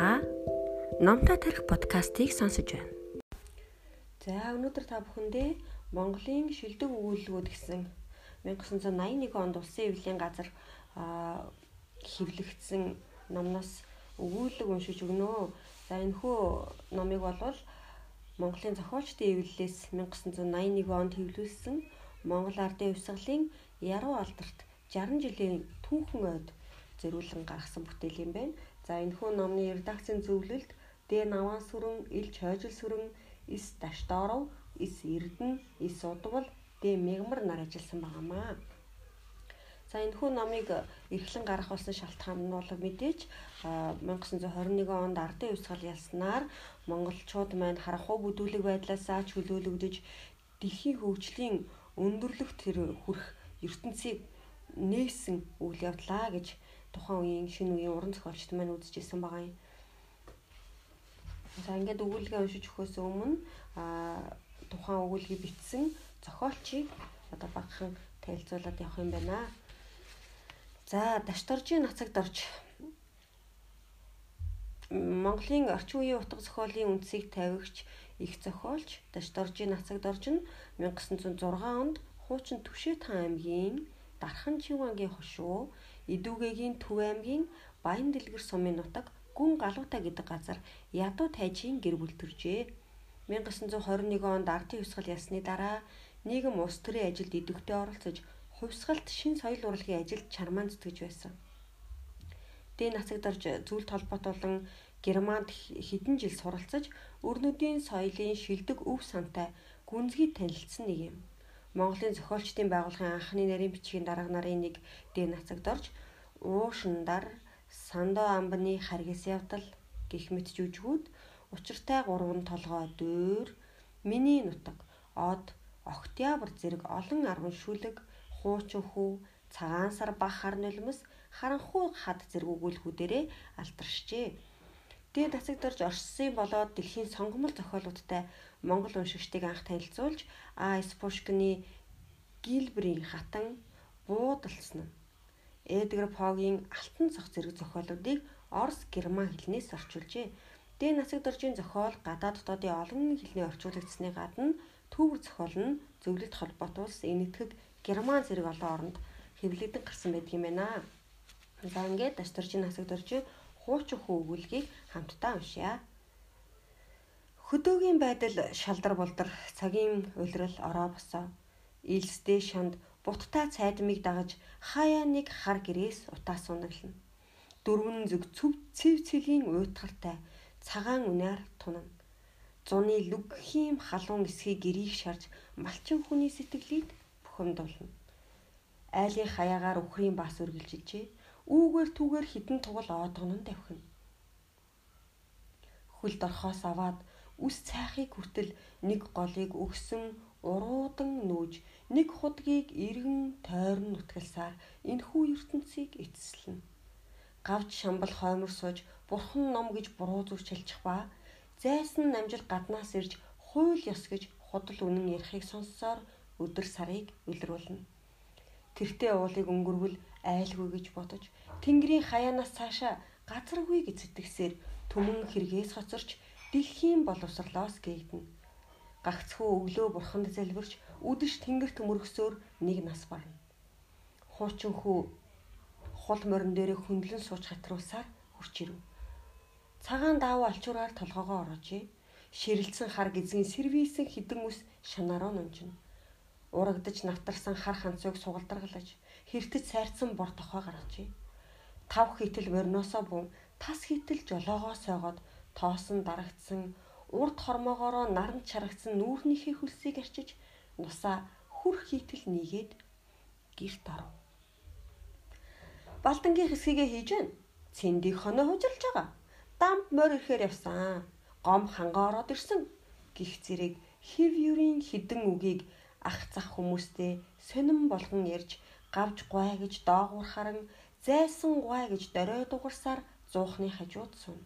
Та Номтой тарих подкастыг сонсож байна. За өнөөдөр та бүхэндээ Монголын шилдэг өгүүлбэрүүд гэсэн 1981 онд Улсын эвлэлийн газар хэвлэгдсэн номноос өгүүлэг уншиж өгнө. За энэхүү номыг болвол Монголын зохиолчдын эвлэлээс 1981 онд хэвлүүлсэн Монгол Ардын Хувьсгалын Яруу алдарт 60 жилийн түүхэн ойд зөрүүлэн гаргасан бүтээл юм байна. За энэхүү номны редакцийн зөвлөлд Д наван сүрэн, Ил чойжил сүрэн, Ис Дашторов, Ис Эрдэнэ, Ис Удвал, Д мегмар нар ажилласан байнамаа. За энэхүү номыг эрхлэн гарах болсон шалтгаан нь бол мэдээж 1921 онд ардын хувьсгал ялснаар монголчууд маань харахгүй бүдүүлэг байдлаасаа чөлөөлөгдөж дэлхийн хөгжлийн өндөрлөх тэр хүрх ертөнцийг нээсэн үйл явдлаа гэж тухайн үеийн шинэ үеийн уран зохиолчд маань үзэжсэн байгаа юм. За ингээд өгүүлгээ уншиж өгөхөөс өмнө а тухайн өгүүлгийг бичсэн зохиолчийг одоо багахан танилцуулаад явах юм байна. За Дашторжийн нацагт орж Монголын орчин үеийн утга зохиолын үндсийг тавигч их зохиолч Дашторжийн нацагт орж нь 1906 онд хуучин Түшээт аймгийн Дархан Чивангийн хошуу Идүүгээгийн Төв аймгийн Баян дэлгэр сумын нутаг Гүн Галуутай гэдэг газар ядуу тайжийн гэр бүл төржээ. 1921 онд ардын хувьсгал ясны дараа нийгэм улс төрийн ажилд идэвхтэй оролцож хувьсгалт шин соёл урлагийн ажилд чармаан зүтгэж байсан. Дэ нацагдарж зүйлт холбоотолон Германд хэдэн жил суралцаж өрнөдийн соёлын шилдэг өв сантай гүнзгий танилцсан нэг юм. Монголын зохиолчдын байгууллагын анхны нарийн бичгийн дарга нарын нэг дэ нацагд орж уушиндар сандоо амбаны харгас явдал гих мэт жүжгүүд учиртай гурван толгой дөөр миний нутаг од октябрь зэрэг олон арван шүлэг хуучин хүү цагаан сар бах хар нулимс харанхуй хад зэрэг өгүүлбүүдээрээ алтаршжээ. Дээд цацагдарж Орсын болоод дэлхийн сонгомол зохиолуудтай монгол уншигчдыг анх танилцуулж А.С. Пушкины Гилбрийн хатан буудалсан нь Эдгар Погийн Алтан цог зэрэг зохиолуудыг Орос герман хэлнээс орчуулжээ. Дэ насаг доржийн зохиол гадаад дотоодын олон хэлний орчуулагдсны гадна түүх зохиол нь зөвлөлт холбоот улс энэтхэг герман зэрэг олон оронд хэвлэгдэн гарсан байдаг юм байна. За ингээд даш доржийн насаг доржийн хуучин хүү өгүүлгийг хамтдаа уншъя. Хөдөөгийн байдал шалдар болдар цагийн уйлрал ороо босоо. Илсдээ шанд буттай цайдмыг дагаж хаяа нэг хар гэрээс утаа сунаглана. Дөрвөн зүг цөв цэв цэлийн уйтгартай цагаан үнээр тунана. Зуны лүгхийн халуун эсхийг гэрийг шарж малчин хүний сэтгэлийг бухимдуулна. Айлын хаягаар өхрийн бас үргэлжилжээ. Үүгээр түүгээр хідэн тугал оодгонон давхина. Хөл дорхоос аваад үс цайхыг хүртэл нэг голыг өгсөн уруудан нүүж нэг худгийг иргэн тойрон нутгалсаар энхүү ертөнцийг эцэслэнэ. Гавж шамбал хоймор сууж бурхан ном гэж буруу зүрч хэлчих ба зайсан намжил гаднаас ирж хууль ёс гэж худал үнэн ярихыг сонссоор өдөр сарыг үлрүүлнэ. Тэртээ уулыг өнгөрвөл айлгүй гэж бодож Тэнгэрийн хаяанаас цаашаа газаргүй гэж сэтгэсээр түмэн хэрэгээс хоцорч дэлхийн боловсрлоос гээгдэнэ. Гагцхүү өглөө бурханд залбирч үдэш тэнгэрт мөргсөөр нэг нас барна. Хуучин хүү хул морин дээр хөндлөн сууж хатруулсаар хурч ирэв. Цагаан даав алчуураар толгоогоо ороожээ. Ширэлцэн хар гизгийн сервисэн хідэн ус шанаараа нунжина. Урагдаж навтарсан хар ханцыг сугалдаргалаж хэртэц сайрцсан бор тохой гаргажээ. Тав хитэл мориноосоо бун тас хитэл жолоогоо сойгоод тоосон дарагдсан урд хормоогоороо наранд чарагдсан нүүрнийхээ хөлсийг арчиж нусаа хүр хийтэл нийгээд гэрт оров. Балтангийн хэсгийг хийж байна. Цэндийг хоноо хужирч байгаа. Дамп морь ирэхээр явсан. Гом хангаа ороод ирсэн. Гих зэрэг хев юрийн хідэн үгийг ах зах хүмүүстэй сонирн болгон ярьж гавж гуай гэж доогуурхаран зайсан гуай гэж дорой дугарсаар зуухны хажууд суна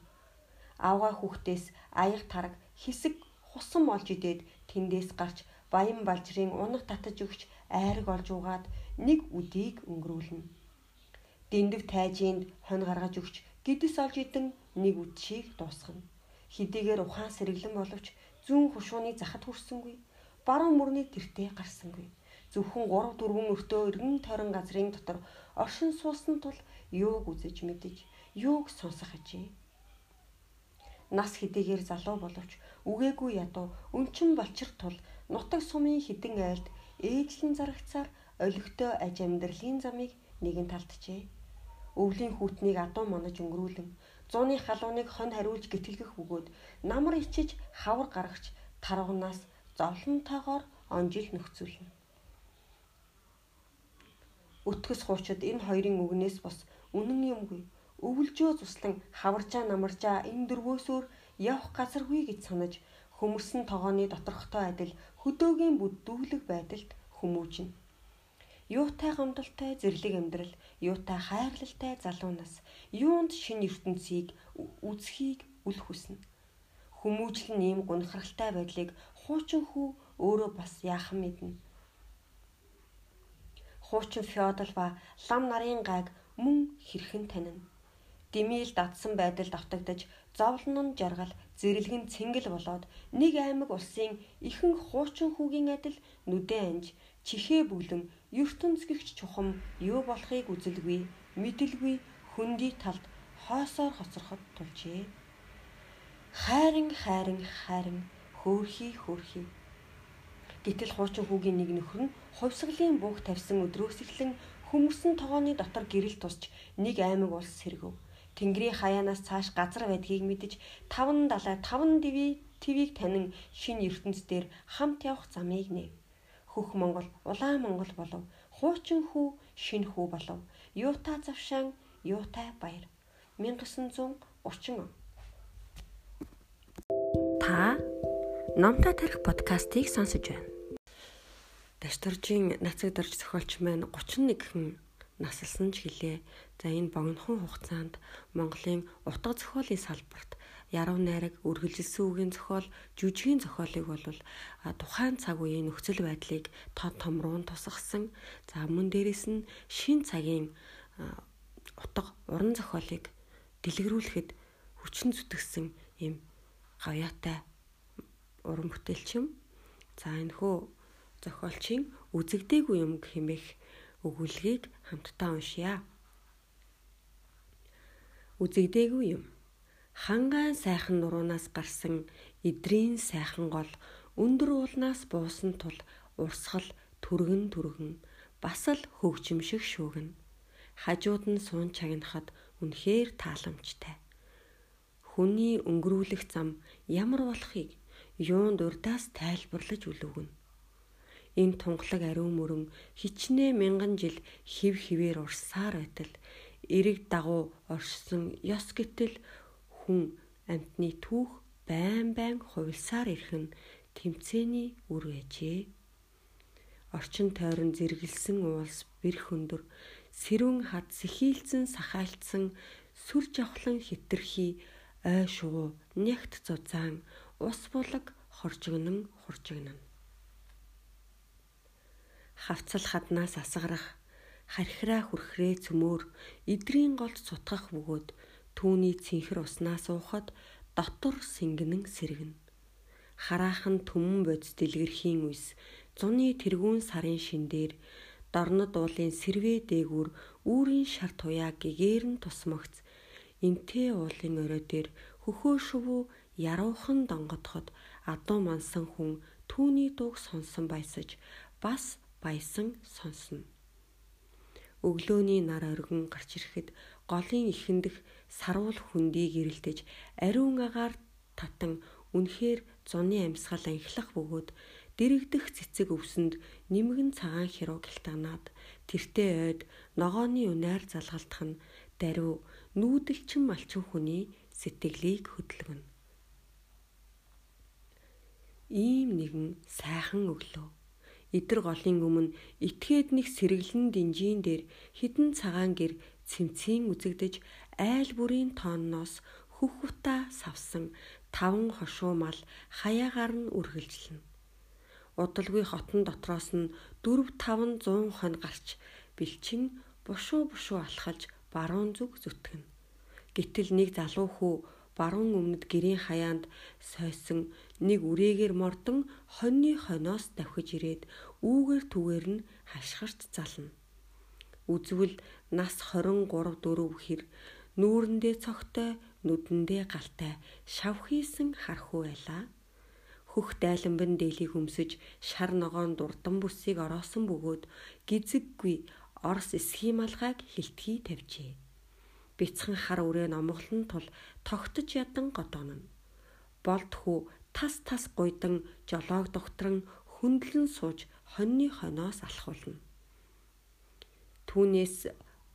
авгаа хүүхдээс аяг тараг хэсэг хусан олж идээд тэндээс гарч баян балжрын унаг татаж өгч айраг олж угаад нэг үдийг өнгөрүүлнэ. Дэндв тайжинд хонь гаргаж өгч гидс олж идэн нэг үдшийг дуусгана. Хидийгээр ухаан сэргэлэн боловч зүүн хушууны захад хүрсэнгүй. Баруун мөрний тэртээ гарсангүй. Зөвхөн 3 4 өртөө эргэн тойрон газрын дотор оршин суусан тул юуг үзэж мэдэж, юуг сонсох ажээ. Нас хидийгээр залуу боловч үгээгүй ядуу өнчин болчих тул нутаг сумын хідэн айлд ээжлэн зарагцаар олигтой аж амьдралын замыг нэгэн талджээ. Өвлийн хүүтнийг адуу манаж өнгөрүүлэн зууны халууныг хон хариулж гитэлгэх бөгөөд намар ичиж хавар гаргаж таргунаас зовлонтойгоор онжил нөхцүүлнэ. Өтгөс хуучид энэ хоёрын үгнээс бас үнэн юмгүй. Өвөлжөө туслан хаваржаа намаржаа энэ дөрвөөсөөр явах газаргүй гэж санаж хөмөрсөн тогооны доторхтой адил хөдөөгийн бүддүүлэг байдалд хүмүүжнэ. Юутай гомдолтой зэрлэг амьдрал, юутай хайрлалтай залуу нас, юунд шин ертөнцийг үзхийг үл хүснэ. Хүмүүжлэн ийм гунхралтай байдлыг хуучин хүү өөрөө бас яахан мэднэ. Хуучин феодал ба лам нарын гайг мөн хэрхэн танина. Дэмийл дадсан байдалд автагдаж зовлон нь жаргал зэрэлгэн цэнгэл болоод нэг аймаг улсын ихэнх хуучин хүүгийн адил нүдэн анж чихээ бүлэн ертөнц гихч чухам юу болохыг үзэлгүй мэдэлгүй хөндөй талд хоосоор хоцроход тулжээ. Хайрын хайрын хайрын хөөхий хөөхий Гэтэл хуучин хүүгийн нэг нөхөр нь хувьсгалын буух тавьсан өдрөөс эхлэн хүмүүсэн тогооны дотор гэрэл тусч нэг аймаг улс сэргэв. Тэнгэрийн хаяанаас цааш газар байдгийг мэдэж 5 далай 5 дивий твийг танин шин ертөнц дээр хамт явах замыг нэв. Хөх Монгол, улаан Монгол болов. Хуучин хүү, шин хүү болов. Юутай завшаан, юутай баяр. 1930 он. Та Номтой тарих подкастыг сонсож байна. Дашторжийн нацаг дарж зохиолч маань 31 хэн насалсан ч гэлээ. За энэ богинохон хугацаанд Монголын утга зохиолын салбарт яруу найраг үргэлжилсэн үгийн зохиол, жүжигийн зохиолыг бол тухайн цаг үеийн нөхцөл байдлыг тод томруун тусгасан. За мөн дээрэс нь шин цагийн утга уран зохиолыг дэлгэрүүлэхэд хүчин зүтгэсэн юм гавьяатай уран бүтээлч юм. За энэ хөө зохиолчийн үзэгдээгүй юм хэмээх өгүүлгийг хамтдаа уншъя. Үзэгдээгүй юм. Хангаан сайхан нуруунаас гарсан эдрийн сайхан гол өндөр уулнаас буусан тул урсгал түргэн түргэн бас л хөгжимшиг шүүгэн. Хажууд нь суун чагнахад үнэхээр тааламжтай. Хүний өнгөрүүлэх зам ямар болохыг юунд урдаас тайлбарлаж үлгэнэ энэ тунгалаг ариун мөрөн хичнээн мянган жил хев хിവэр урсаар байтал эрэг дагуу оршсон ёс гэтэл хүн амтны түүх байн байн хувилсаар ирэх нь тэмцээний үр гэжээ. Орчин тойрон зэрэглсэн уулс бэр хөндөр сэрүүн хад сэхийлцэн сахаалтсан сүр жавхлан хитрхи ой шуу нягт зузаан ус булаг хоржигнан хуржигнан хавцал хаднаас асгарах хархираа хүрхрээ цөмөр эдрийн голд сутгах бөгөөд түүний цэнхэр уснаас уухад дотор сэнгэнэн сэргэн. Хараахан төмөн бодис дэлгэрхийн үс зуны тэргүүн сарын шиндээр дорнод уулын сэрвээ дээгүүр үүрийн шар туяа гэгээр нь тусмагц. Энтэй уулын орой дээр хөхөө шувуу яруухан донгодоход адуу мансан хүн түүний дууг сонсон байсаж бас баясан сонсно. Өглөөний нар оргин гарч ирэхэд голын ихэндх саруул хүндийг ирэлдэж ариун агаар татан үнэхээр зуны амьсгал анхлах бөгөөд дэрэгдэх цэцэг өвсөнд нэмгэн цагаан хируу гэлтанаад тэртээ ойд ногооны үнээр залгалтах нь даруй нүүдэлчин малчин хүний сэтгэлийг хөдөлгөнө. Ийм нэгэн сайхан өглөө Идэр голын өмнө этгээд нэг сэргэлэн динжийн дээр хідэн цагаан гэр цэмцийн үзэгдэж айл бүрийн тооноос хөх утаа савсан таван хошуу мал хаяагаар нь үргэлжлэнэ. Удалгүй хотон дотроос нь 4 5 100 хон гарч бэлчин бушуу бушуу алхаж баруун зүг зүтгэнэ. Гэтэл нэг залуу хүү баруун өмнөд гэрийн хаяанд сойсон нэг үрээгээр мордон хоньны хоноос давхиж ирээд үүгээр түгээр нь хашгирт зална. Үзвэл нас 23 4 хэр нүүрэндээ цогтой нүдэндээ галтай шав хийсэн хархуу байлаа. Хөх дайланбан дээлийг өмсөж шар ногоон дурдан бүсийг ороосон бөгөөд гизэггүй орс схемалгааг хилтгий тавьжээ. Бяцхан хар үрээ номглон тул тогтож ядан годооно. Болд хүү тас тас гуйдан жолоог докторн хөндлөн сууж хоньны хоноос алхуулна. Түүнээс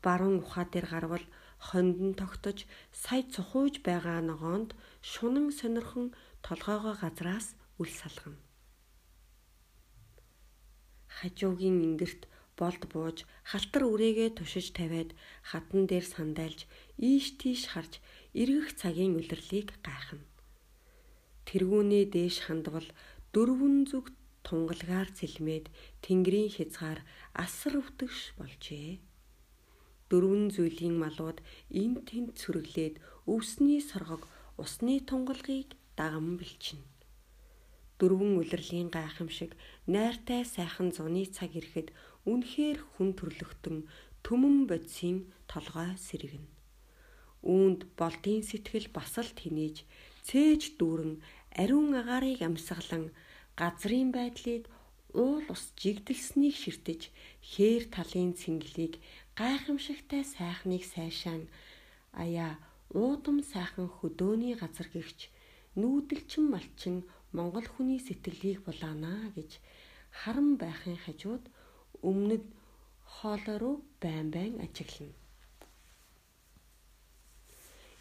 баруун ухаа дээр гарвал хонд нь тогтож сая цухууж байгаа ногоонд шунан сонирхон толгоогоо газраас үл салгана. Хажуугийн ингэрт болд бууж халтар үрээгээ тушиж тавиад хатан дээр сандайлж ийш тийш харж эргэх цагийн үлрлийг гайхна. Тэргүүний дээш хандвал дөрвөн зүг тунгалгаар цэлмээд тэнгэрийн хязгаар асар өвтгш болжээ. Дөрвөн зүйлийн малууд эн тент сүрэглээд өвсний соргог усны тунгалгийг даган бэлчинэ дөрвөн үлрэлийн гайхамшиг найртай сайхан зуны цаг ирэхэд үнэхээр хүн төрлөختөн төмөн бодисын толгой сэргэнэ. Үүнд болдын сэтгэл бас л тэнэж цээж дүүрэн ариун агаарыг амсгалан газрын байдлыг уул ус жигдэлснийг ширтэж хээр талын цэнгэлийг гайхамшигтай сайхныг сайшаан аяа уудам сайхан хөдөөний газар гихч нүүдэлчин малчин Монгол хүний сэтгэлийг булаана гэж харан байхын хажууд өмнөд хоолой руу байн байн ажиглана.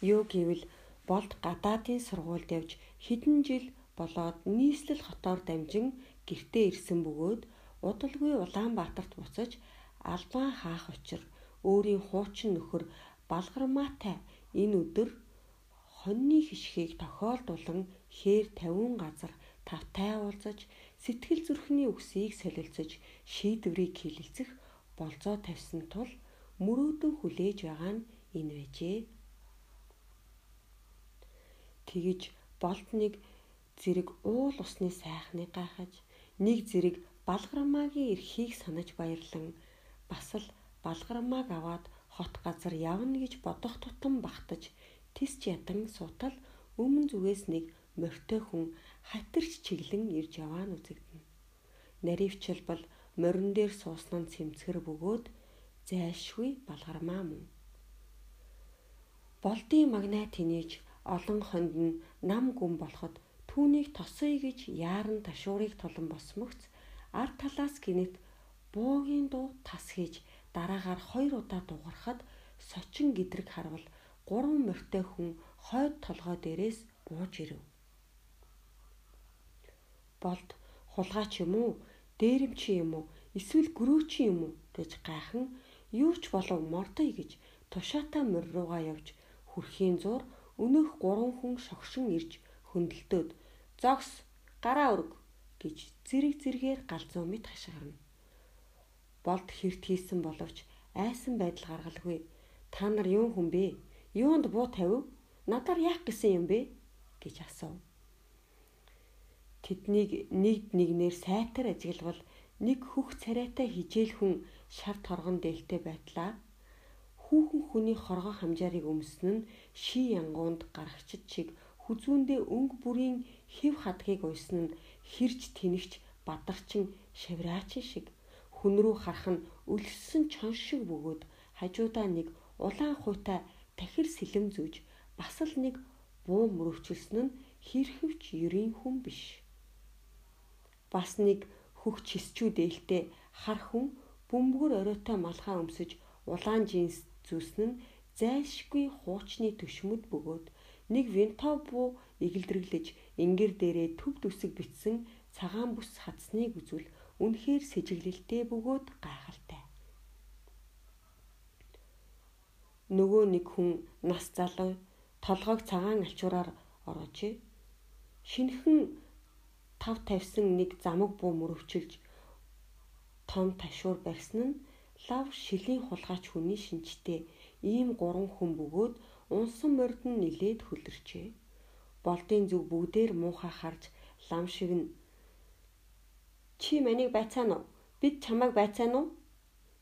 Юу гэвэл болд гадаадын сургуульд явж хэдэн жил болоод нийслэл хотоор дамжин гэртээ ирсэн бөгөөд удалгүй Улаанбаатарт буцаж албан хаах учир өөрийн хуучин нөхөр Балгармаатай энэ өдөр хоньны хишгийг тохиолдуулан хээр 50 газар тавтай уулзаж сэтгэл зүрхний үгсийг солилцож шийдвэрийг хилэлцэх болцоо тавьсан тул мөрөөдөн хүлээж байгаа нь энэ байжээ. Тэгж болт нэг зэрэг уул усны сайхныг гайхаж нэг зэрэг балгарамаагийн эрхийг санаж баярлан бас л балгарамааг аваад хот газар явна гэж бодох тутам багтаж тисч ядан суутал өмнө зүгээс нэг морьтой хүн хатирч чиглэн ирж яваа нь үзэгдэнэ. Наривчл бол морин дээр суусан нь цэмцгэр бөгөөд зайлшгүй балгармаа мөн. Болдын магнат тэнийж олон хонд нь нам гүн болоход түүнийг тосъё гэж яаран ташуурыг толон босмогц ард талаас гинэт буугийн дуу тас хийж дараагаар хоёр удаа дугарахад сочин гэдрэг харвал гурван морьтой хүн хойд толгой дээрээс бууж ирэв. Болд хулгайч юм уу? Дээрэмчи юм уу? Эсвэл гөрөөчи юм уу гэж гайхан юу ч болов мордоё гэж тушаатаа мөр руугаа явж хүрхийн зур өнөөх гурван хүн шогшин ирж хөндлөлтөөд зогс гараа өрг гэж зэрэг зэргээр галзуу мэд хашгирна. Болд хэрт хийсэн боловч айсан байдал гаргалгүй. Та нар юу хүн бэ? Юунд буу тавив? Надаар яах гэсэн юм бэ? гэж асуув. Тэднийг нэгд нэгнээр сайтар ажиглавал нэг хөх царайтай хижээл хүн шар торгон дээлтэй байтлаа. Хүүхэн хүний хоргоо хамжаарыг өмснө нь ши янгуунд гарагчд шиг хүзүүндээ өнгө бүрийн хэв хадгийг уйсан нь хэрж тэнэгч бадарчин шавраачин шиг. Хүн рүү харах нь өлссөн чон шиг бөгөөд хажуудаа нэг улаан хуйтай тахир сэлэм зүүж бас л нэг буу мөрөвчлсөн нь хэрхэвч ерийн хүн биш бас нэг хөх чисчүү дээлтэй хар хүн бөмбөр оройтой малхаа өмсөж улаан джинс зүснэ нь зайлшгүй хуучны төшмөд бөгөөд нэг винтов буу эгэлдрэглэж ингэр дээрээ төв төсөг битсэн цагаан бүс хадсныг үзвэл үнэхээр сэжиглэлтэй бөгөөд гайхалтай. Нөгөө нэг хүн нас залуу толгойг цагаан алчуураар ороочээ. Шинхэн тав тавьсан нэг замаг буу мөрөвчилж том ташуур барьсан нь лав шилийн хулгайч хүний шинжтэй ийм гурван хүн бөгөөд унсан морд нь нилээд хүлэрчээ. Болдын зүг бүгдээр муухай харж лам шиг нь Чи манийг байцаана уу? Бид чамайг байцаана уу?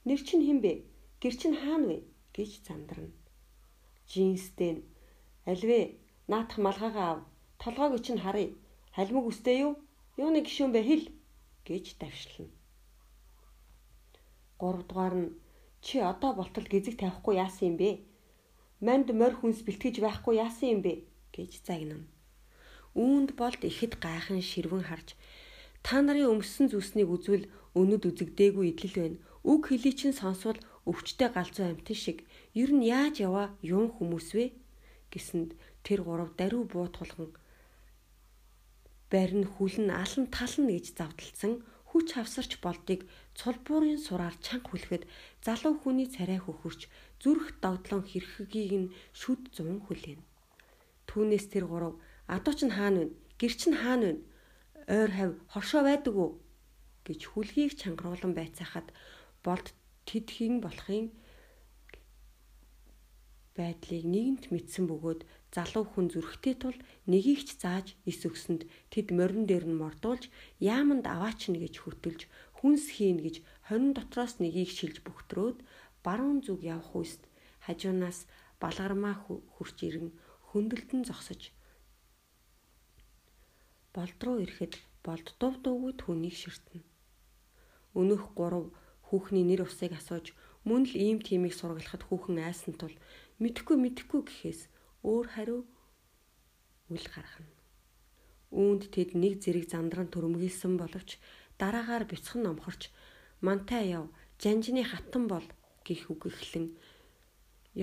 Нэр чинь хэн бэ? Гэр чинь хаана вэ? гэж зандарна. Жинстэй нь альвэ наадах малгайгаа ав. Толгойг чинь харъя. Халмиг үстэй юу? Юуны гişүүн бэ хэл гэж давшилна. 3 дугаар нь чи одоо болтол гизэг тавихгүй яасан юм бэ? Манд морь хүнс бэлтгэж байхгүй яасан юм бэ? гэж загнана. Үүнд болд ихэд гайхан ширвэн харж та нарын өмссөн зүснийг үзвэл өнөд үзэгдээгүй идэл байна. Үг хэлий чинь сонсвол өвчтэй галзуу амтэн шиг ер нь яаж яваа юун хүмүүс вэ? гэсэнд тэр гурав даруй буутгуулган барин хүлэн алан тална гэж завдалсан хүч хавсарч болдгийг цулбуурын сураар чанга хүлэхэд залуу хүний царай хөхөрч зүрх догдлон хэрхэгийг нь шүд зун хүлээн. Түүнээс тэр гурав адуу ч хаана вэ? Гэр чинь хаана вэ? Ойр хав хоршоо байдаг уу? гэж хүлгийг чангаруулan байцаахад болд тэдхийн болохын байдлыг нэгэнт мэдсэн бөгөөд залуу хүн зүрхтэй тул нэгийг ч зааж ис өгсөнд тэд морин дээр нь мордуулж яаманд аваач нь гэж хөтөлж хүнс хийн гэж хонин дотроос нэгийг шилж бөхтрөөд баруун зүг явах үст хажуунаас балгармаа хурч ирэн хөндлөлтөн зогсож болд руу ирэхэд болд дув дуугүй түүнийг ширтэнэ. Өнөөх гурав хүүхний нэр усыг асууж мөн л ийм тимийг сургалахад хүүхэн айсан тул мэдхгүй мэдхгүй гэхээс өөр хариу үл гаргана. Үүнд тэд нэг зэрэг зандран төрөмгийлсэн боловч дараагаар бяцхан номхорч мантай яв жанжны хатан бол гих үг эхлэн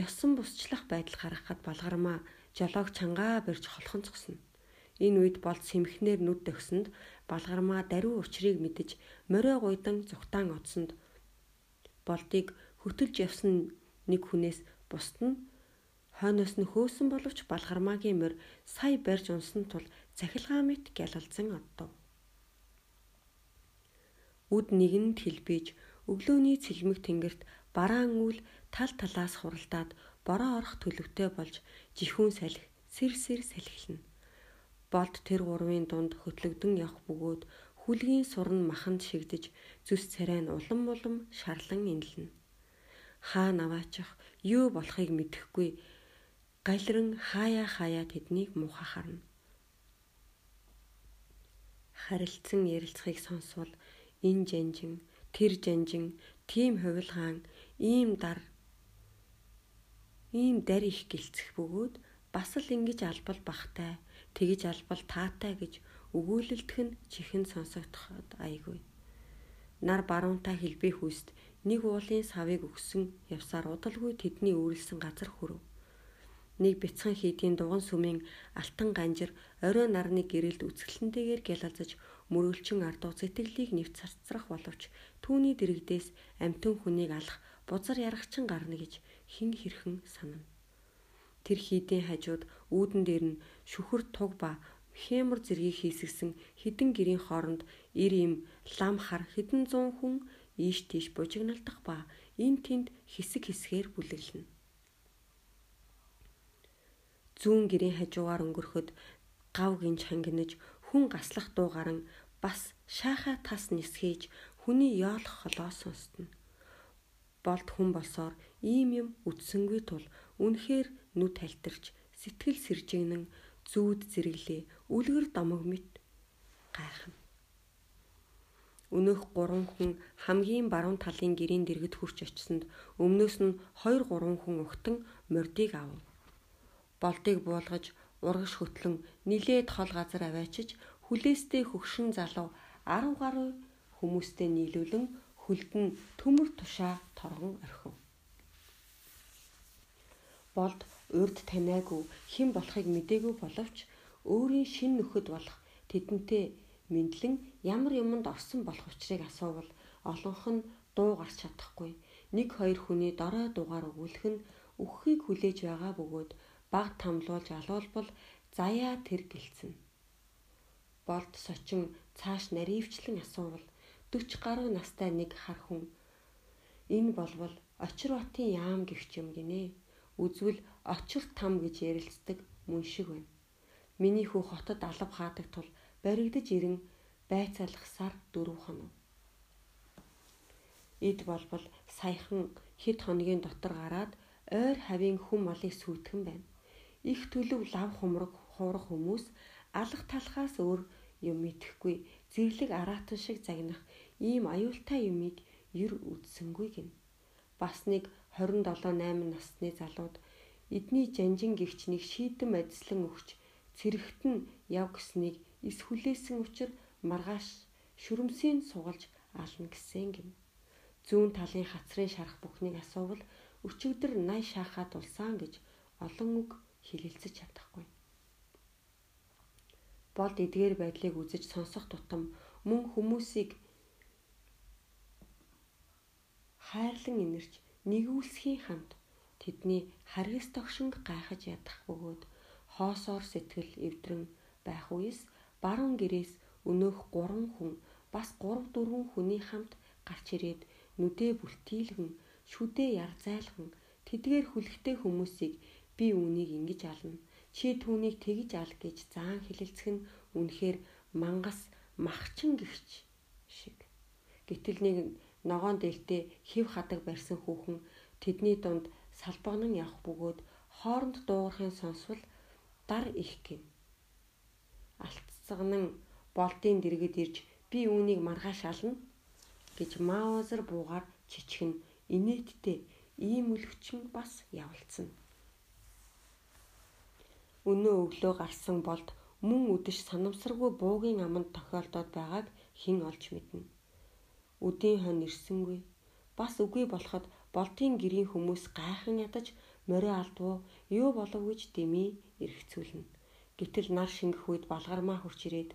ёсон бусчлах байдал гаргахад балгармаа жолоог чангаа барьж холхонцгосно. Энэ үед болд сэмхнэр нүд төгсөнд балгармаа даруй учрыг мэдэж морио гуйдан зүгтаан одсонд болдыг хөтөлж явсан нэг хүнээс бусд нь хойноос нь хөөсөн боловч балгармаагийн морь сая барьж унсан тул цахилгаан мэт гялалзан оддов. Үд нэгэнд хэлбэж өглөөний цэлмэг тэнгэрт бараан үл тал талаас хуралдаад бороо орох төлөвтэй болж жихүүн салхи сэр сэр салхилна. Болд тэр гурвын дунд хөтлөгдөн явах бөгөөд хүлгийн сурн маханд шигдэж зүс царай нь улам улам шарлан инлэнэ. Хаа наваачих юу болохыг мэдэхгүй галран хаяа хаяа тэднийг муухай харна. Харилцан ярилцахыг сонсвол энэ жанжин, тэр жанжин, тийм хувилгаан, ийм дар ийм дар их гэлцэх бөгөөд бас л ингэж албал бахтай, тэгж албал таатай гэж өгүүлэлтэх нь чихэн сонсогдоход айгүй. Нар баруунтай хэлбэх үст нэг уулын савыг өгсөн явсаар удалгүй тэдний үүрлсэн газар хүрв нэг бяцхан хийдийн дуган сүмийн алтан ганжир орой нарны гэрэлд үсгэлэнтэйгээр гялалзаж мөрөлчин ардуу сэтгэлийг нэвт цацрах боловч түүний дэрэгдээс амтэн хүнийг алах бузар яргачин гарна гэж хин хэрхэн санана. Тэр хийдийн хажууд үүдэн дээр нь шүхэр туг ба хэмэр зэргийг хийсгсэн хідэн гэрийн хооронд ир им лам хар хідэн зуун хүн ийш тийш бужигналдах ба эн тэнд хэсэг хэсгээр бүлэглэнэ зүүн гэрийн хажуугаар өнгөрөхөд гав гинж хангинаж хүн гаслах дуу гарan бас шаахаа тас нисгээж хүний яолох холоо сонстно. Болд хүн болсоор ийм юм үтсэнгүй тул үнэхээр нүд талтарч сэтгэл сэржигнэн зүүд зэрэглээ үлгэр домог мэт гайхна. Өнөөх гурван хүн хамгийн баруун талын гэрийн дэргэд хурч очсонд өмнөөс нь 2 3 хүн ухтан мордыг авав болдыг буулгаж урагш хөтлөн нилээд хол газар аваачиж хүлээстэй хөгшин залуу 10 гаруй хүмүүстэй нийлүүлэн хөлдөн төмөр тушаа торгон орхив. Болд урд таниагүй хэн болохыг мдээгүй боловч өөрийн шин нөхөд болох тэдэнтэй мэдлэн ямар юмд орсон болох учрыг асуувал олонх нь дуу гарч чадахгүй нэг хоёр хүний дорой дугаар өгүүлэх нь үххийг хүлээж байгаа бөгөөд баг тамлуулж алуулбал заяа тэр гэлцэн. Болд сочин цааш наривчлан асуувал 40 гаруй настай нэг хар хүн энэ болвол Очир батын яам гихч юм гинэ. үзвэл очир там гэж ярилцдаг мөн шиг байна. Миний хүү хотод алав хаадаг тул баригдаж ирэн байцаалгасаар дөрөв хоног. Эд болбол саяхан хэд хоногийн дотор гараад ойр хавийн хүм малыг сүйтгэн байна. Их төлөв лав хумраг хуурах хүмүүс алах талхаас өөр юм итгэхгүй зэрлэг араатан шиг загнах ийм аюултай юмыг ер үдсэнгүй гин. Бас нэг 27 8 насны залууд эдний жанжин гихчнийг шийдэн адислан өгч цэрэгт нь яв гэснийг эс хүлээсэн учраас маргааш шүрмсийн сугалж ална гэсэн гин. Зүүн талын хацрын шарах бүхнийг асуувал өчигдөр най шаахаад улсаан гэж олон үг хэлэлцэж чадахгүй. Болд эдгээр байдлыг үзэж сонсох тутам мөн хүмүүсийг хайрлан инэрч нэгүүлсхийн хамт тэдний харгас тогшинг гайхаж ядах бөгөөд хоосоор сэтгэл эвдрэн байх үес баруун гэрээс өнөөх 3 хүн бас 3 4 хүний хамт гарч ирээд нүдээ бүлтийлгэн шүдээ ярзайлхан тэдгээр хүлэгтэй хүмүүсийг би үүнийг ингэж ална. Чи түүнийг тэгж ал гэж заан хэлэлцэх нь үнэхээр мангас махчин гихч шиг. Гэтэл нэг ногоон дээлтэй хев хадаг барьсан хүүхэн тэдний дунд салбагнан явах бөгөөд хооронд дуугархын сонсвол дар их гин алцсагнан болдын дэргэд ирж би үүнийг маргааш ална гэж маузер буугаар чичгэн инээдтэй ийм үлгчин бас явалцсан. Өнөө өглөө гарсан болд мөн үдэш санамсаргүй буугийн аманд тохиолдоод байгааг хэн олж мэднэ. Үдийн хон ирсэнгүй. Бас үгүй болоход болтын гэрийн хүмүүс гайхан ядаж морио алдвуу юу болов гэж дэмий эргцүүлнэ. Гэтэл нар шингэх үед балгармаа хурч ирээд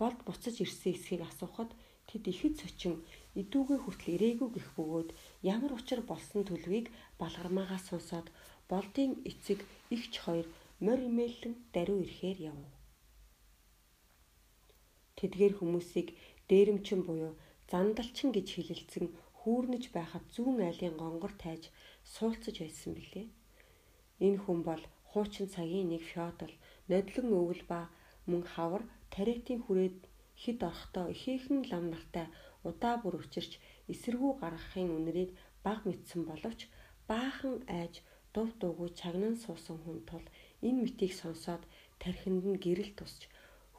болд буцаж ирсэн эсхийг асуухад тэд ихэд сочин идүүгээ хүртэл ирээгүй гэх бөгөөд ямар учир болсон төлвийг балгармаагаас сонсоод болдын эцэг ихч хоёр морь имэйлэн даруй ирэхээр явв. Тэдгээр хүмүүсийг дээрэмчин буюу зандалчин гэж хэлэлцэн хүүрнэж байхад зүүн айлын гонгор тайж суулцаж байсан билээ. Энэ хүн бол хуучин цагийн нэг феодал, нодлон өвөл ба мөн хавар тариатын хүрээд хид орохдоо ихээхэн лам нартай удаа бүр учирч эсэргүү гаргахын үнэрийг баг мэдсэн боловч баахан айж дув дуугүй чагнан суусан хүн тул энэ мэтийг сонсоод тархинд нь гэрэл тусч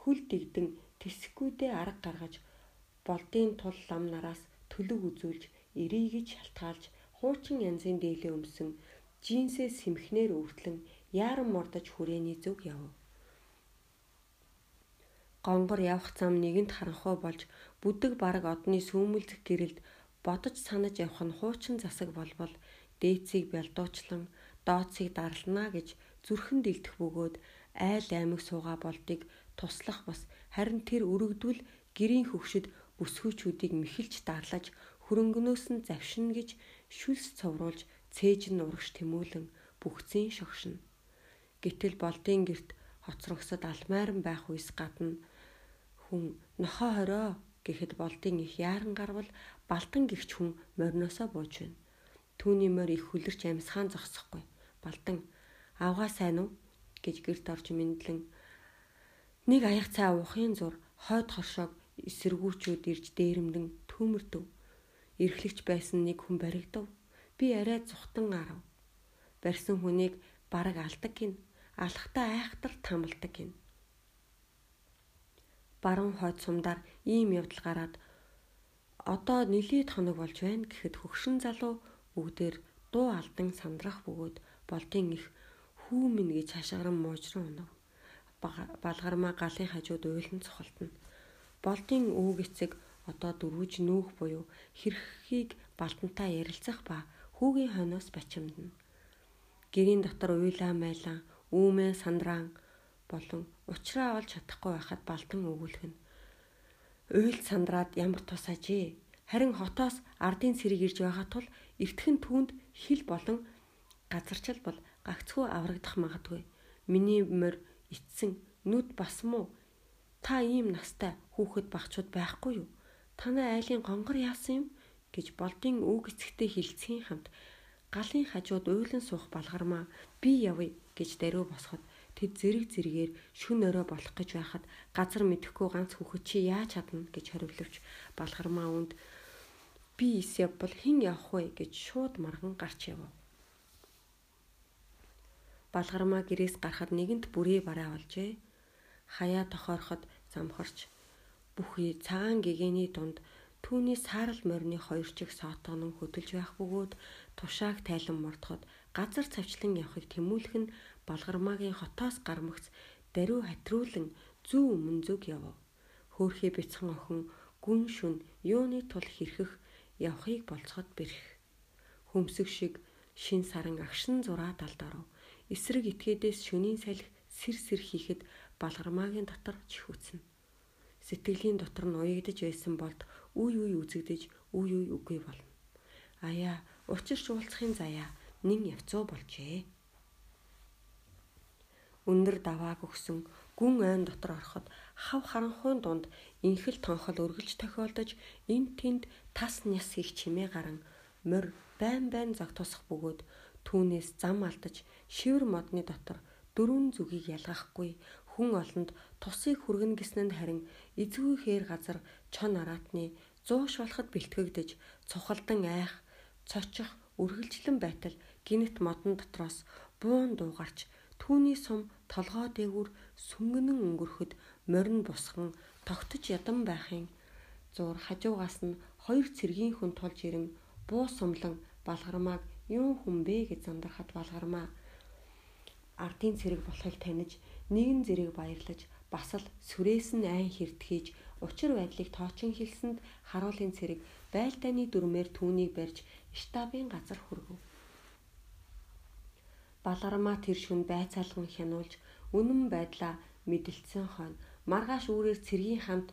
хөл дэгдэн тэсэхгүйдээ арга гаргаж болдын тул лам нараас төлөв үзүүлж эрийгэж шалтгаалж хуучин янзын дээлээ өмсөн жинсээ сэмхнэр өвтлэн яаран мордож хүрээний зүг яв. Гонгор явах зам нэгэнд харанхуй болж бүдэг бараг одны сүүмэлзэх гэрэлд бодож санаж явах нь хуучин засаг болбол дээцийг бялдуучлан дооцыг дарлана гэж зүрхэн дэлдэх бөгөөд айл аймаг сууга болдыг туслах бас харин тэр өргөдвөл гэрийн хөвшөд бүсгүйчүүдийг мэхэлж дарлаж хөрөнгнөөс нь завшина гэж шүлс цовруулж цээж нь урагш тэмүүлэн бүхцэн шогшно. Гэтэл болдын герт хоцрогсод алмайран байх үес гадна хүн нохоо хороо гэхэд болдын их яаран гарвал балтан гихч хүн морноосоо бууж байна. Түүний морь их хүлэрч амьсгаан зогсохгүй. Балдан авгаа сайн уу гэж гэрт орж мэдлэн нэг аяг цай уухын зур хойд хоршоог эсэргүүчүүд ирж дээрэмдэн төмөрдөв. Ирхлэгч байсан нэг хүн баригдав. Би арай зүхтан арав. Барьсан хүнийг бараг алдаг гин. Алхтаа айхтар тамалдаг гин. Баруун хойд сумдаар ийм явдал гараад одоо нилээд хоног болж байна гэхэд хөгшин залуу бүгдээр дуу алдан сандрах бөгөөд болдын их хүү минь гэж хашгиран муужран унав. Балгармаа галын хажууд уйлан цохолтно. Болдын өвөг эцэг одоо дөрвөж нүүх буюу хэрхийг балтантаа ярилцах ба хүүгийн хойноос бачимдна. Гэрийн дотор уйлаа майлаа, үүмээ сандраан болон уучраа олж чадахгүй байхад балтан өгүүлэх нь. Уйл сандраад ямар тус ажээ. Харин хотоос ардын цэрэг ирж байгаа тул эртхэн түүнд хил болон газарчил бол гагцхүү аврагдах магадгүй. Миний морь ицсэн нүд бас муу. Та ийм настай хүүхэд багчууд байхгүй юу? танай айлын гонгор яасан юм гэж болдын үг эцэгтэй хилцхийн хамт галын хажууд уйлан суух балгармаа би явъя гэж даруй босоход тэд зэрэг зэрэгээр шүн өрөө болох гэж байхад газар мэдэхгүй ганц хүүхэд чи яаж чадна гэж хоривловч балгармаа үнд би ис явбал хэн явах вэ гэж шууд марган гарч яв. Балгармаа гэрээс гарахад нэгэнт бүрий бараа олжээ. Хаяа тохоороход замхарч бүхий цагаан гэгэний дунд түүний саарал морины хоёр чих соотгонон хөдөлж байх бөгөөд тушааг тайлан мордоход газар цавчлан явахыг тэмүүлэх нь Балгармаагийн хотоос гармагц даруй хатруулан зүү өмнө зүг яв. Хөөхий бяцхан охин гүн шүн юуны тул хэрхэх явахыг болцоход бэрх. Хөмсөг шиг шин саран агшин зураа далдоров. Эсрэг итгээдээс шөнийн салхи сэр сэр хийхэд Балгармаагийн дотор чихүцнэ. Сэтгэлийн дотор нь уягдж байсан болд үе үе үзэгдэж үе үе үгүй болно. Аяа учир шуулцахын заяа нин явцуу болжээ. Өндөр давааг өгсөн гүн айн дотор ороход хав харанхуйн дунд инхэл тонхол өргөлж тохиолдож эн тэнд тас няс их чимээ гарan морь байн байн зог тусах бөгөөд түүнээс зам алдаж шивэр модны дотор дөрвөн зүгийг ялгахгүй хүн олонд тусыг хүргэн гиснэнд харин эзгүй хээр газар чон араатны зууш болоход бэлтгэгдэж цухалдан айх цочих үргэлжлэн байтал гинт модон дотроос буун дуугарч түүний сум толгоо дээгүр сүнгэнэн өнгөрөхөд морин бусхан тогтож ядан байхын зур хажуугаас нь хоёр цэргийн хүн тулж ирэн буу сумлан балгармааг юун хүн бэ гэж зандархад балгармаа ардын цэрэг болохыг таних нэгэн зэрэг баярлаж бас л сүрээс нь айн хэртгэж учир байдлыг тоочин хэлсэнд харуулын цэрэг байлдааны дүрмээр түүнийг барьж штабын газар хүргэв. Балгармаа тэр шүн байцаалган хянуулж үнэн байдлаа мэдэлцсэн хойно маргааш үүрээр цэргийн хамт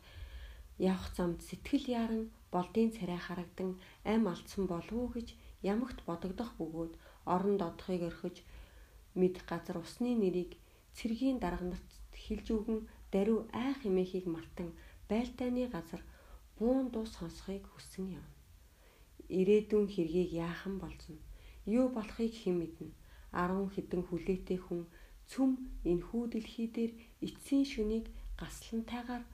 явах замд сэтгэл яран болдын царай харагдан ам алдсан болов уу гэж ямагт бодогдох бөгөөд орон додохыг орхиж мэд газар усны нэрийг цэргийн дарганарт хилж өгөн даруй айх эмээхийг мартан байлдааны газар буун дуу сонсохыг хүссэн юм. Ирээдүйн хэргийг яахан болсон. Юу болохыг хэн мэднэ. 10 хэдэн хүлээтэй хүн цөм энхүү дэлхий дээр эцсийн шөнийг гаслантайгаар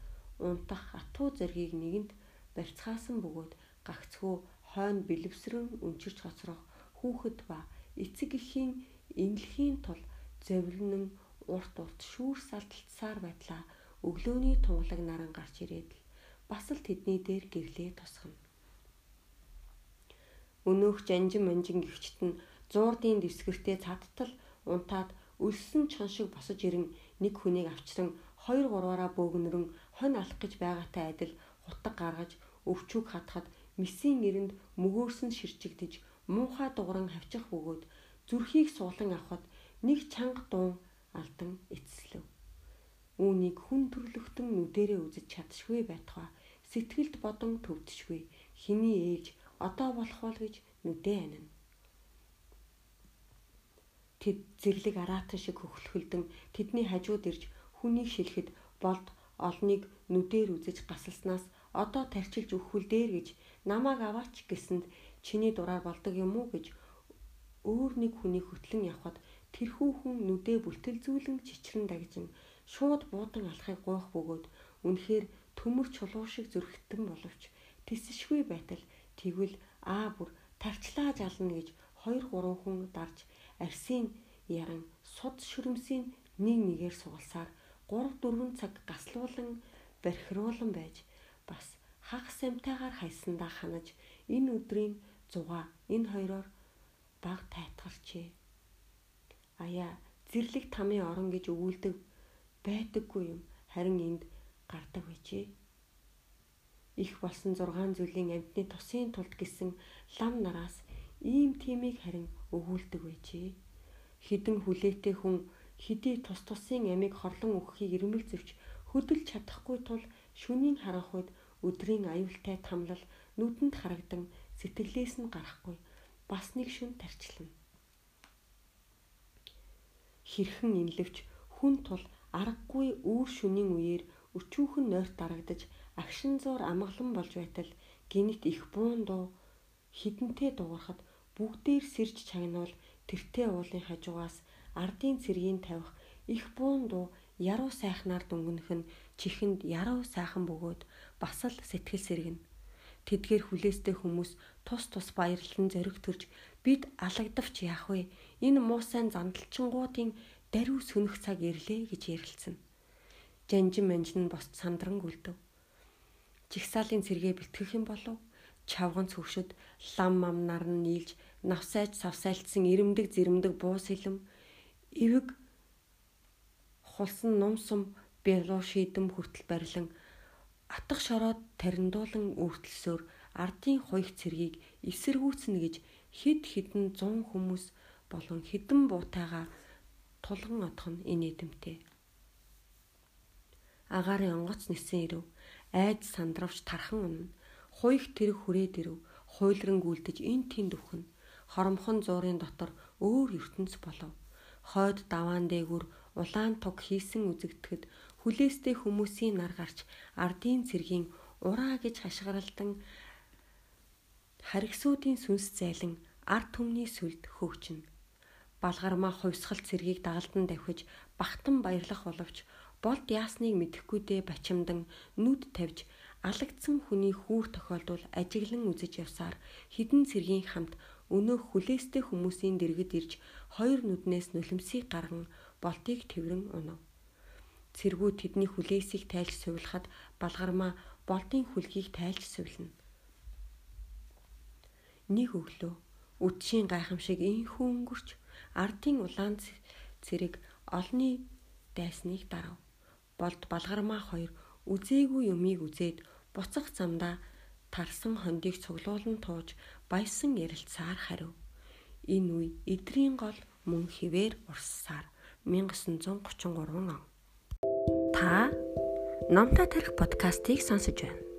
унтах атуу зэргийг нэгэнд барьцгаасан бөгөөд гагцхүү хойно бэлэвсрэн өнчирч хоцрох хүүхэд ба эцэг эхийн инлэхийн тул зовлонон урт урт шүүр салталцсаар байтлаа өглөөний тунгалаг наран гарч ирээд л бас л тэдний дээр гэрлээ тусгана. Өнөөх жанжин манжин гихчт нь зуурдын дэвсгэртээ цадтал унтаад өлсөн чон шиг босож ирэн нэг хүнийг авчран 2 3-аараа бөөгнөрөн хонь алах гэж байгаатай адил хутаг гаргаж өвчүүг хатахад месийн эрэнд мөгөөрсөн ширчигдэж муухай дугран хавчих бөгөөд зүрхийг суулан авахад нэг чанга дуун алдан эцэслэв. Үүнийг хүн төрлөختөн нүдэрээ үзэж чадшгүй байтугай сэтгэлд бодон төвдшгүй хиний ээлж одоо болох бол гэж нүдээ анина. Тэд зэрлэг араатан шиг хөхлөхөлдөн тэдний хажууд ирж хүнийг шилэхэд болд олныг нүдээр үзэж гасалснаас одоо тарчилж өгөхүл дээр гэж намааг аваач гэсэнд чиний дураар болдог юм уу? гэж өөр нэг хүнийг хөтлөн явхад тэрхүү хүн нүдээ бүлтэлзүүлэн чичрэн дагжин. Шууд буудан алахыг гоох бөгөөд үнэхээр төмөр чулуу шиг зөрхтөн боловч тисшгүй байтал тэгвэл аа бүр тарчлаа жална гэж 2 3 хүн дарж арсын яран суд шүрмсийн нэг нэгээр сугалсаар 3 4 цаг гаслуулан бархируулан байж бас хагас самтайгаар хайсандаа ханаж энэ өдрийн зугаа энэ хоёроор баг тайтгарчээ. Аяа зэрлэг тамийн орон гэж өгүүлдэг байдаггүй юм харин энд гардаг байжээ. Их болсон 6 зүйлийн амьтны тусын тулд гисэн лам нараас ийм тимийг харин өгүүлдэг байжээ. Хідэн хүлээтэй хүн хэдий тус тусын амийг хорлон өгөхийг ирмэлзэвч хөдөлж чадахгүй тул шүнийн харанхуйд өдрийн аюултай тамлал нүдэнд харагдан сэтгэлээс нь гарахгүй бас нэг шүн тарчлана. Хэрхэн инлэвч хүн тул аргагүй үүр шүнийн үеэр өчүүхэн нойрт дарагдаж агшин зуур амгалан болж байтал гинт их буун дуу хідэнтэй дуурахад бүгдээр сэрж чагнуул тэртээ уулын хажуугаас ардын цэргийн тавих их буун дуу яруу сайхнаар дүнгэнэх нь чихэнд яруу сайхан бөгөөд бас л сэтгэл сэргэнэ. Тэдгээр хүлээстэй хүмүүс тус тус баярлан зориг төрж бид алагдавч яах вэ? Энэ муусайн зандалчингуудын даруй сөнөх цаг ирлээ гэж ярилцсан. Жанжин манжин нь босд сандран гүлдэв. Жигсаалын цэргээ бэлтгэх юм болов? Чавган цөвшөд лам мамнаар нь нийлж навсайж савсайлтсан ирэмдэг зэрэмдэг буу сэлэм эвэг хулсан нумсум бялуу шийдэм хүртэл барилан атах шороод тариндуулан үртэлсөөр ардын хоёх цэргийг эсэргүүцнэ гэж хэд хэдэн зун хүмүүс болон хэдэн буутайгаа тулган одох нь инээдэмтэй. Агаарын онгоц нисэн ирэв. Айд сандравч тархан унна. Хуйх тэрэг хүрээд ирэв. Хуйлран гүйлдэж эн тэнд өвхөн. Хоромхон зуурын дотор өөр ертөнц болов. Хойд даваан дээгүр улаан туг хийсэн үзэгдэхэд хүлээстэй хүмүүсийн нар гарч ардын цэргийн ураа гэж хашгиралдан харигсуудын сүнс зайлан ард түмний сүлд хөөгчнө. Балгармаа хувьсгал цэргийг дагалдан давхиж бахтан баярлах боловч болд яасныг мэдэхгүй дээ бачимдан нүд тавьж алагдсан хүний хүүр тохиолдвол ажиглан үзэж явсаар хідэн цэргийн хамт өнөөх хүлээстэй хүмүүсийн дэргэд ирж хоёр нүднээс нулимсыг гарган болтыг тэрвэн унав. Цэргүүд тэдний хүлээсийг тайлж сувилахад балгармаа болтын хүлгийг тайлж сувилна. Нэг өглөө үдшийн гайхамшиг инхүү өнгөрч ардын улаан цэрэг олны дайсныг дарав. Болд балгармаа хоёр үзээгүй юмыг үзээд буцах замдаа тарсан хондийг цуглуулан тууж баясан ярилцсаар хариу. Энэ үе эдрийн гол мөн хിവэр урссаар 1933 он. Та Номтой тарих подкастыг сонсож байна.